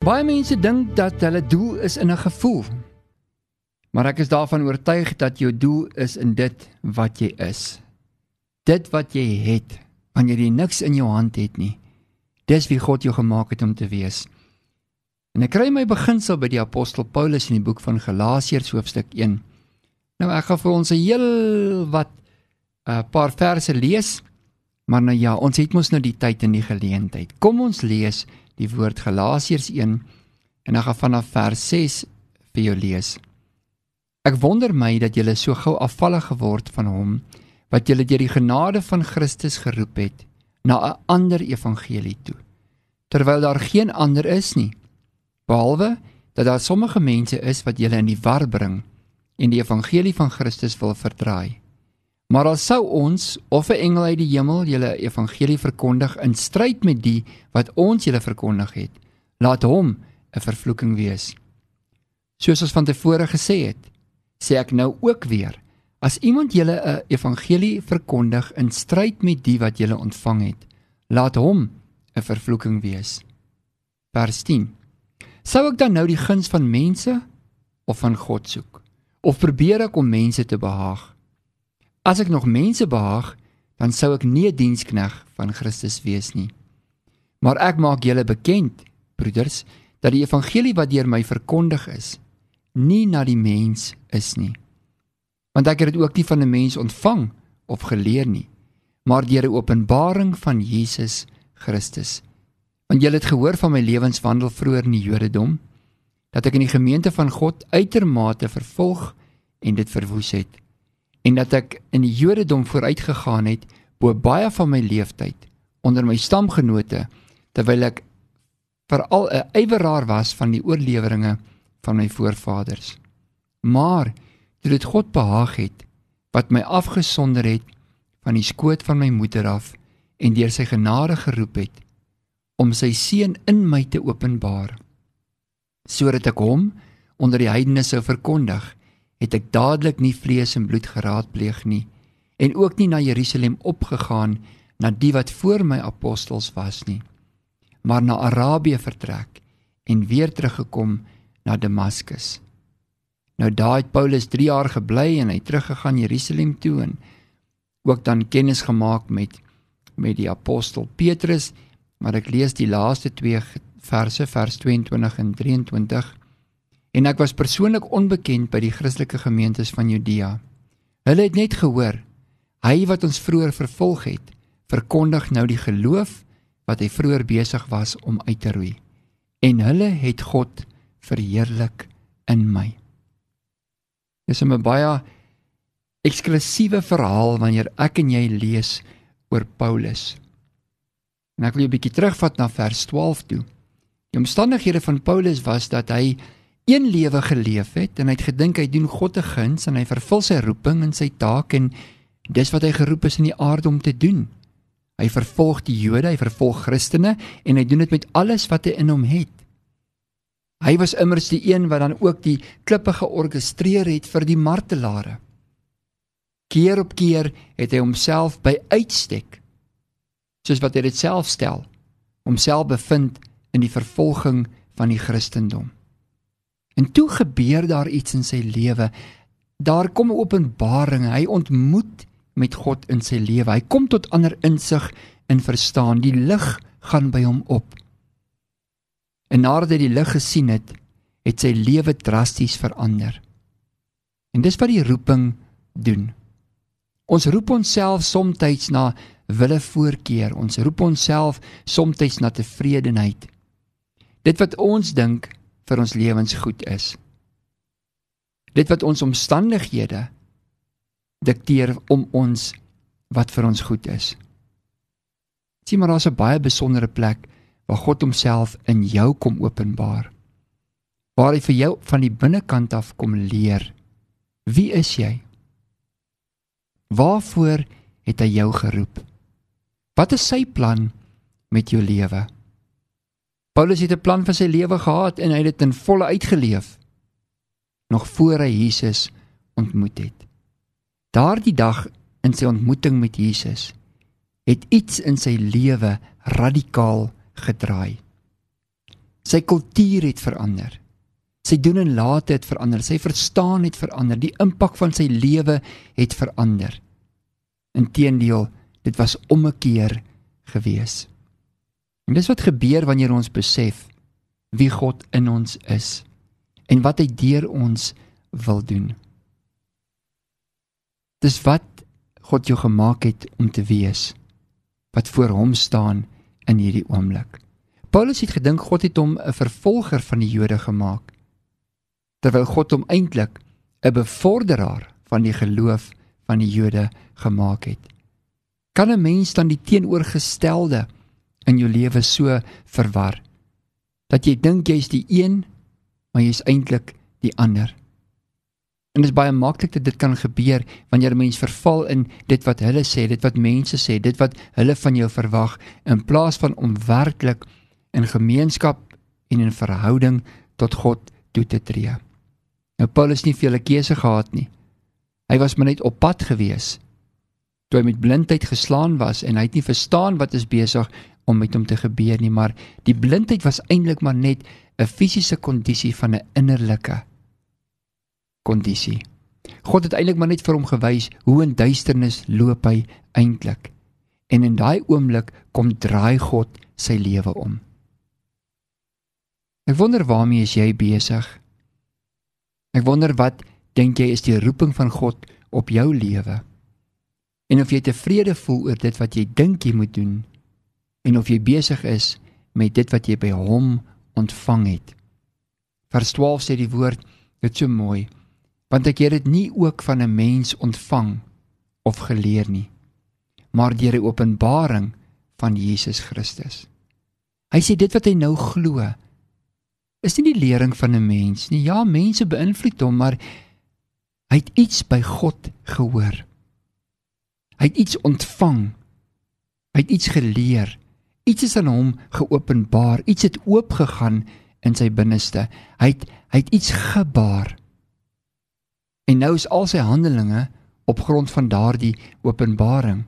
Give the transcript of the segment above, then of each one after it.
Baie mense dink dat hulle doel is in 'n gevoel. Maar ek is daarvan oortuig dat jou doel is in dit wat jy is. Dit wat jy het wanneer jy niks in jou hand het nie. Dis wie God jou gemaak het om te wees. En ek kry my beginsel by die apostel Paulus in die boek van Galasiërs hoofstuk 1. Nou ek gaan vir ons 'n heel wat 'n uh, paar verse lees. Maar nou ja, ons het mos nou die tyd en die geleentheid. Kom ons lees die woord Galasiërs 1 en dan gaan vanaf vers 6 vir jou lees. Ek wonder my dat julle so gou afvallig geword van hom wat julle deur die genade van Christus geroep het na 'n ander evangelie toe. Terwyl daar geen ander is nie behalwe dat daar sommige mense is wat julle in die war bring en die evangelie van Christus wil verdraai. Maar al sou ons of 'n engel uit die hemel julle evangelie verkondig in stryd met die wat ons julle verkondig het, laat hom 'n vervloeking wees. Soos ons van tevore gesê het, sê ek nou ook weer, as iemand julle 'n evangelie verkondig in stryd met die wat julle ontvang het, laat hom 'n vervloeking wees. Vers 10. Sou ek dan nou die guns van mense of van God soek? Of probeer ek om mense te behaag? As ek nog mense behaag, dan sou ek nie 'n dienskneg van Christus wees nie. Maar ek maak julle bekend, broeders, dat die evangelie wat deur my verkondig is, nie na die mens is nie. Want ek het dit ook nie van 'n mens ontvang of geleer nie, maar deur 'n openbaring van Jesus Christus. Want julle het gehoor van my lewenswandel vroeër in die Jodendom, dat ek in die gemeente van God uitermate vervolg en dit verwoes het en dat ek in die Jodendom vooruitgegaan het bo baie van my leeftyd onder my stamgenote terwyl ek veral 'n yweraar was van die oorleweringe van my voorvaders. Maar toe dit God behaag het wat my afgesonder het van die skoot van my moeder af en deur sy genade geroep het om sy seun in my te openbaar sodat ek hom onder die heidene sou verkondig het ek dadelik nie vlees en bloed geraadpleeg nie en ook nie na Jerusalem opgegaan na die wat voor my apostels was nie maar na Arabië vertrek en weer teruggekom na Damaskus. Nou daar het Paulus 3 jaar gebly en hy teruggegaan Jerusalem toe en ook dan kennis gemaak met met die apostel Petrus maar ek lees die laaste 2 verse vers 22 en 23 en ek was persoonlik onbekend by die Christelike gemeentes van Judea. Hulle het net gehoor hy wat ons vroeër vervolg het, verkondig nou die geloof wat hy vroeër besig was om uit te roei. En hulle het God verheerlik in my. Dis 'n baie eksklusiewe verhaal wanneer ek en jy lees oor Paulus. En ek wil 'n bietjie terugvat na vers 12 toe. Die omstandighede van Paulus was dat hy een lewe geleef het en hy het gedink hy doen God 'n guns en hy vervul sy roeping en sy taak en dis wat hy geroep is in die aarde om te doen. Hy vervolg die Jode, hy vervolg Christene en hy doen dit met alles wat hy in hom het. Hy was immers die een wat dan ook die klippe georkestreer het vir die martelare. Keer op keer het hy homself by uitstek soos wat hy dit self stel, homself bevind in die vervolging van die Christendom. En toe gebeur daar iets in sy lewe. Daar kom 'n openbaring. Hy ontmoet met God in sy lewe. Hy kom tot ander insig en verstaan. Die lig gaan by hom op. En nadat hy die lig gesien het, het sy lewe drasties verander. En dis wat die roeping doen. Ons roep onsself soms na wille voorkeur. Ons roep onsself soms na tevredenheid. Dit wat ons dink vir ons lewens goed is. Dit wat ons omstandighede dikteer om ons wat vir ons goed is. Sien maar daar's 'n baie besondere plek waar God homself in jou kom openbaar. Waar hy vir jou van die binnekant af kom leer. Wie is jy? Waarvoor het hy jou geroep? Wat is sy plan met jou lewe? Paulus het 'n plan vir sy lewe gehad en hy het dit in volle uitgeleef nog voor hy Jesus ontmoet het. Daardie dag in sy ontmoeting met Jesus het iets in sy lewe radikaal gedraai. Sy kultuur het verander. Sy doen en late het verander. Sy verstaan het verander. Die impak van sy lewe het verander. Inteendeel, dit was ommekeer gewees. En dis wat gebeur wanneer ons besef wie God in ons is en wat hy deur ons wil doen. Dis wat God jou gemaak het om te wees wat voor hom staan in hierdie oomblik. Paulus het gedink God het hom 'n vervolger van die Jode gemaak terwyl God hom eintlik 'n bevorderaar van die geloof van die Jode gemaak het. Kan 'n mens dan die teenoorgestelde in jou lewe so verwar dat jy dink jy's die een maar jy's eintlik die ander? En dit is baie maklik dat dit kan gebeur wanneer 'n mens verval in dit wat hulle sê, dit wat mense sê, dit wat hulle van jou verwag in plaas van om werklik in gemeenskap en in verhouding tot God toe te tree. Nou Paulus nie veel keuse gehad nie. Hy was maar net op pad gewees. Toe hy met blindheid geslaan was en hy het nie verstaan wat is besig om met hom te gebeur nie, maar die blindheid was eintlik maar net 'n fisiese kondisie van 'n innerlike kondisie. God het eintlik maar net vir hom gewys hoe in duisternis loop hy eintlik. En in daai oomblik kom draai God sy lewe om. Ek wonder waarmee is jy besig? Ek wonder wat dink jy is die roeping van God op jou lewe? En of jy tevrede voel oor dit wat jy dink jy moet doen en of jy besig is met dit wat jy by hom ontvang het. Vers 12 sê die woord dit so mooi want ek het dit nie ook van 'n mens ontvang of geleer nie maar deur die openbaring van Jesus Christus. Hy sê dit wat hy nou glo is nie die lering van 'n mens nie. Ja mense beïnvloed hom maar hy het iets by God gehoor. Hy het iets ontvang. Hy het iets geleer iets is aan hom geopenbaar iets het oopgegaan in sy binneste hy het hy het iets gebaar En nou is al sy handelinge op grond van daardie openbaring.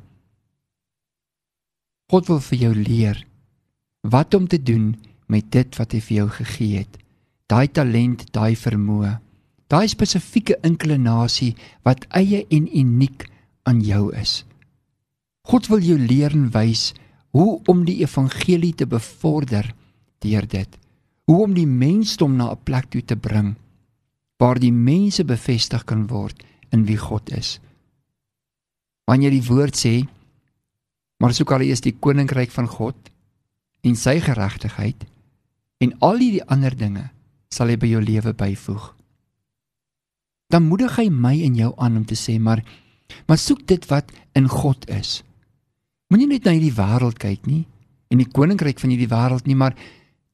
God wil vir jou leer wat om te doen met dit wat hy vir jou gegee het. Daai talent, daai vermoë, daai spesifieke inklinasie wat eie en uniek aan jou is. God wil jou leer en wys hoe om die evangelie te bevorder deur dit. Hoe om die mensdom na 'n plek toe te bring waar die mense bevestig kan word in wie God is. Wanneer die woord sê, maar soek al eers die koninkryk van God en sy geregtigheid en al die ander dinge sal hy by jou lewe byvoeg. Dan moedig hy my en jou aan om te sê, maar maar soek dit wat in God is. Moenie net na hierdie wêreld kyk nie en die koninkryk van hierdie wêreld nie, maar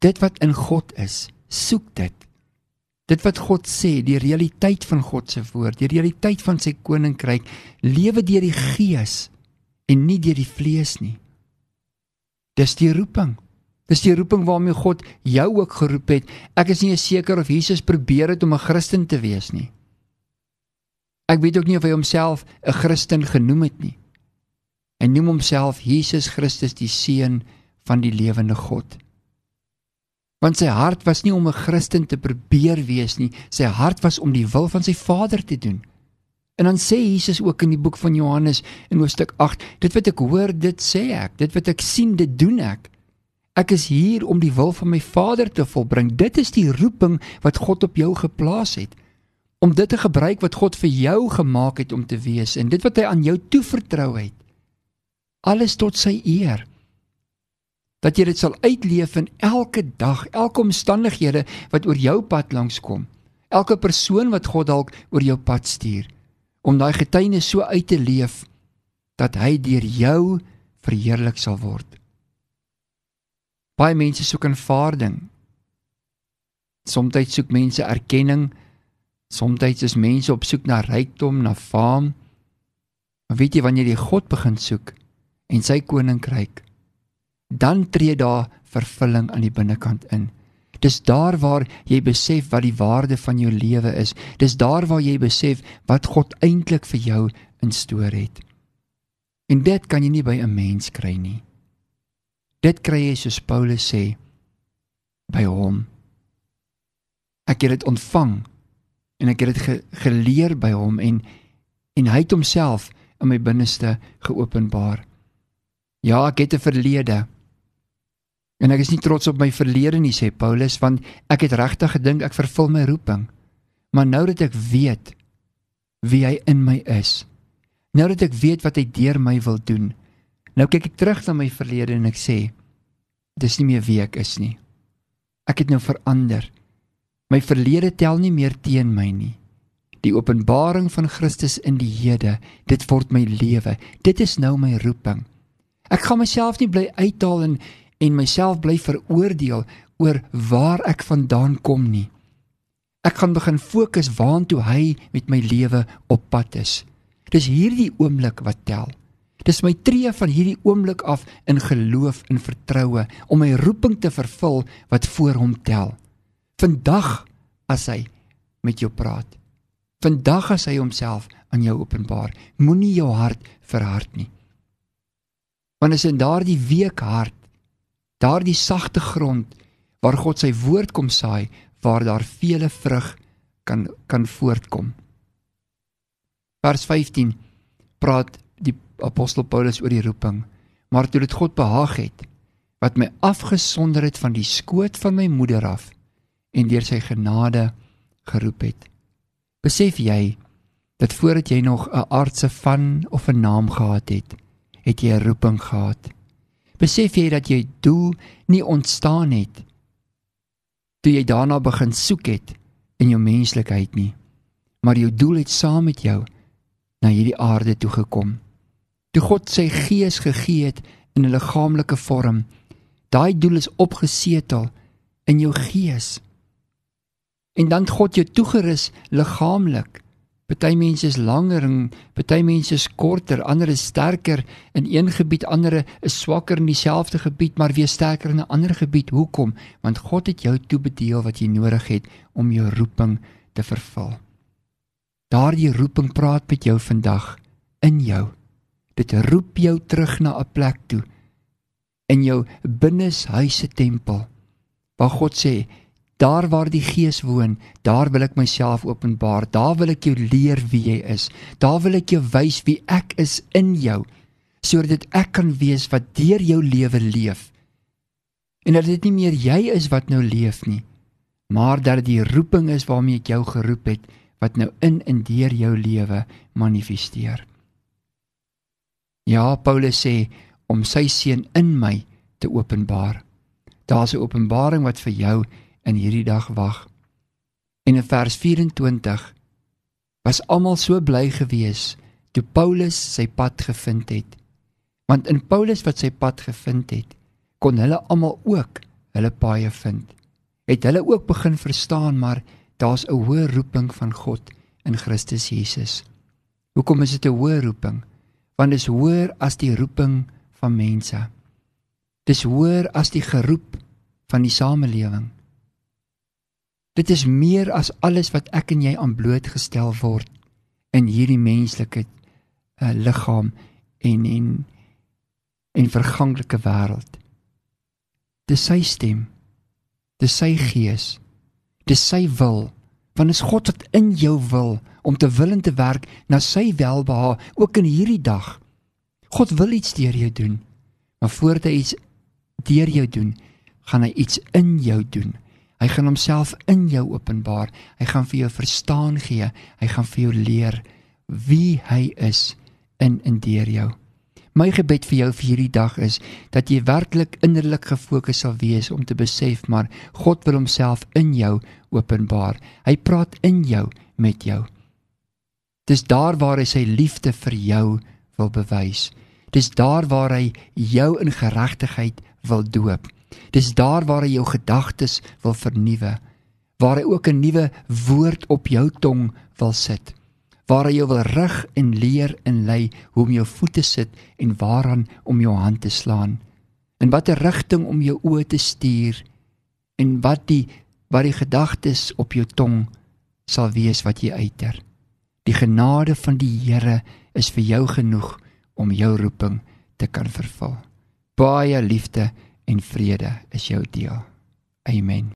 dit wat in God is, soek dit. Dit wat God sê, die realiteit van God se woord, die realiteit van sy koninkryk, lewe deur die gees en nie deur die vlees nie. Dis die roeping. Dis die roeping waarmee God jou ook geroep het. Ek is nie seker of Jesus probeer het om 'n Christen te wees nie. Ek weet ook nie of hy homself 'n Christen genoem het nie. Hy noem homself Jesus Christus die seun van die lewende God want sy hart was nie om 'n Christen te probeer wees nie, sy hart was om die wil van sy Vader te doen. En dan sê Jesus ook in die boek van Johannes in hoofstuk 8, dit wat ek hoor, dit sê ek, dit wat ek sien, dit doen ek. Ek is hier om die wil van my Vader te volbring. Dit is die roeping wat God op jou geplaas het. Om dit te gebruik wat God vir jou gemaak het om te wees en dit wat hy aan jou toevertrou het. Alles tot sy eer dat jy dit sal uitleef in elke dag, elke omstandighede wat oor jou pad langskom. Elke persoon wat God dalk oor jou pad stuur om daai getuienis so uit te leef dat hy deur jou verheerlik sal word. Baie mense soek aanvaarding. Somstyds soek mense erkenning. Somstyds is mense op soek na rykdom, na faam. Maar weet jy wanneer jy God begin soek en sy koninkryk dan tree daar vervulling aan die binnekant in. Dis daar waar jy besef wat die waarde van jou lewe is. Dis daar waar jy besef wat God eintlik vir jou instoor het. En dit kan jy nie by 'n mens kry nie. Dit kry jy soos Paulus sê by hom. Ek het dit ontvang en ek het dit ge geleer by hom en en hy het homself in my binneste geopenbaar. Ja, ek het 'n verlede. En ek is nie trots op my verlede nie, sê Paulus, want ek het regtig gedink ek vervul my roeping. Maar nou dat ek weet wie hy in my is, nou dat ek weet wat hy deur my wil doen, nou kyk ek terug na my verlede en ek sê, dis nie meer wie ek is nie. Ek het nou verander. My verlede tel nie meer teen my nie. Die openbaring van Christus in die hede, dit word my lewe. Dit is nou my roeping. Ek gaan myself nie bly uithaal en en myself bly veroordeel oor waar ek vandaan kom nie. Ek gaan begin fokus waantoe hy met my lewe op pad is. Dis hierdie oomblik wat tel. Dis my tree van hierdie oomblik af in geloof en vertroue om my roeping te vervul wat voor hom tel. Vandag as hy met jou praat. Vandag as hy homself aan jou openbaar, moenie jou hart verhard nie want is in daardie week hart daardie sagte grond waar God sy woord kom saai waar daar vele vrug kan kan voortkom. Vers 15 praat die apostel Paulus oor die roeping. Maar toe dit God behaag het wat my afgesonder het van die skoot van my moeder af en deur sy genade geroep het. Besef jy dat voordat jy nog 'n aardse van of 'n naam gehad het het jy 'n roeping gehad. Besef jy dat jy doel nie ontstaan het toe jy daarna begin soek het in jou menslikheid nie, maar jou doel het saam met jou na hierdie aarde toe gekom. Toe God sy gees gegee het in 'n liggaamlike vorm, daai doel is opgesetel in jou gees. En dan God jou toegerus liggaamlik Party mense is langer en party mense is korter, ander is sterker in een gebied, ander is swakker in dieselfde gebied, maar weer sterker in 'n ander gebied. Hoekom? Want God het jou toebedeel wat jy nodig het om jou roeping te vervul. Daardie roeping praat met jou vandag in jou. Dit roep jou terug na 'n plek toe in jou binneshuise tempel. Waar God sê, Daar waar die Gees woon, daar wil ek myself openbaar. Daar wil ek jou leer wie jy is. Daar wil ek jou wys wie ek is in jou, sodat ek kan wees wat deur jou lewe leef. En dat dit nie meer jy is wat nou leef nie, maar dat dit die roeping is waarmee ek jou geroep het wat nou in en deur jou lewe manifesteer. Ja, Paulus sê om sy seun in my te openbaar. Daar's 'n openbaring wat vir jou in hierdie dag wag. En in vers 24 was almal so bly gewees toe Paulus sy pad gevind het. Want in Paulus wat sy pad gevind het, kon hulle almal ook hulle paaie vind. Het hulle ook begin verstaan maar daar's 'n hoë roeping van God in Christus Jesus. Hoekom is dit 'n hoë roeping? Want dit is hoër as die roeping van mense. Dis hoër as die geroep van die samelewing. Dit is meer as alles wat ek en jy aan blootgestel word in hierdie menslike uh, liggaam en en en verganklike wêreld. Dis sy stem. Dis sy gees. Dis sy wil. Want is God wat in jou wil om te wil en te werk na sy welbehae ook in hierdie dag. God wil iets deur jou doen. Maar voordat hy iets deur jou doen, gaan hy iets in jou doen. Hy gaan homself in jou openbaar. Hy gaan vir jou verstaan gee. Hy gaan vir jou leer wie hy is in en deur jou. My gebed vir jou vir hierdie dag is dat jy werklik innerlik gefokus sal wees om te besef maar God wil homself in jou openbaar. Hy praat in jou met jou. Dis daar waar hy sy liefde vir jou wil bewys. Dis daar waar hy jou in geregtigheid wil doop. Dis daar waar hy jou gedagtes wil vernuwe, waar hy ook 'n nuwe woord op jou tong wil sit, waar hy jou wil rig en leer en lei hoe om jou voete sit en waaraan om jou hand te slaan, in watter rigting om jou oë te stuur en wat die wat die gedagtes op jou tong sal wees wat jy uiter. Die genade van die Here is vir jou genoeg om jou roeping te kan vervul. Baie liefde en vrede is jou deel. Amen.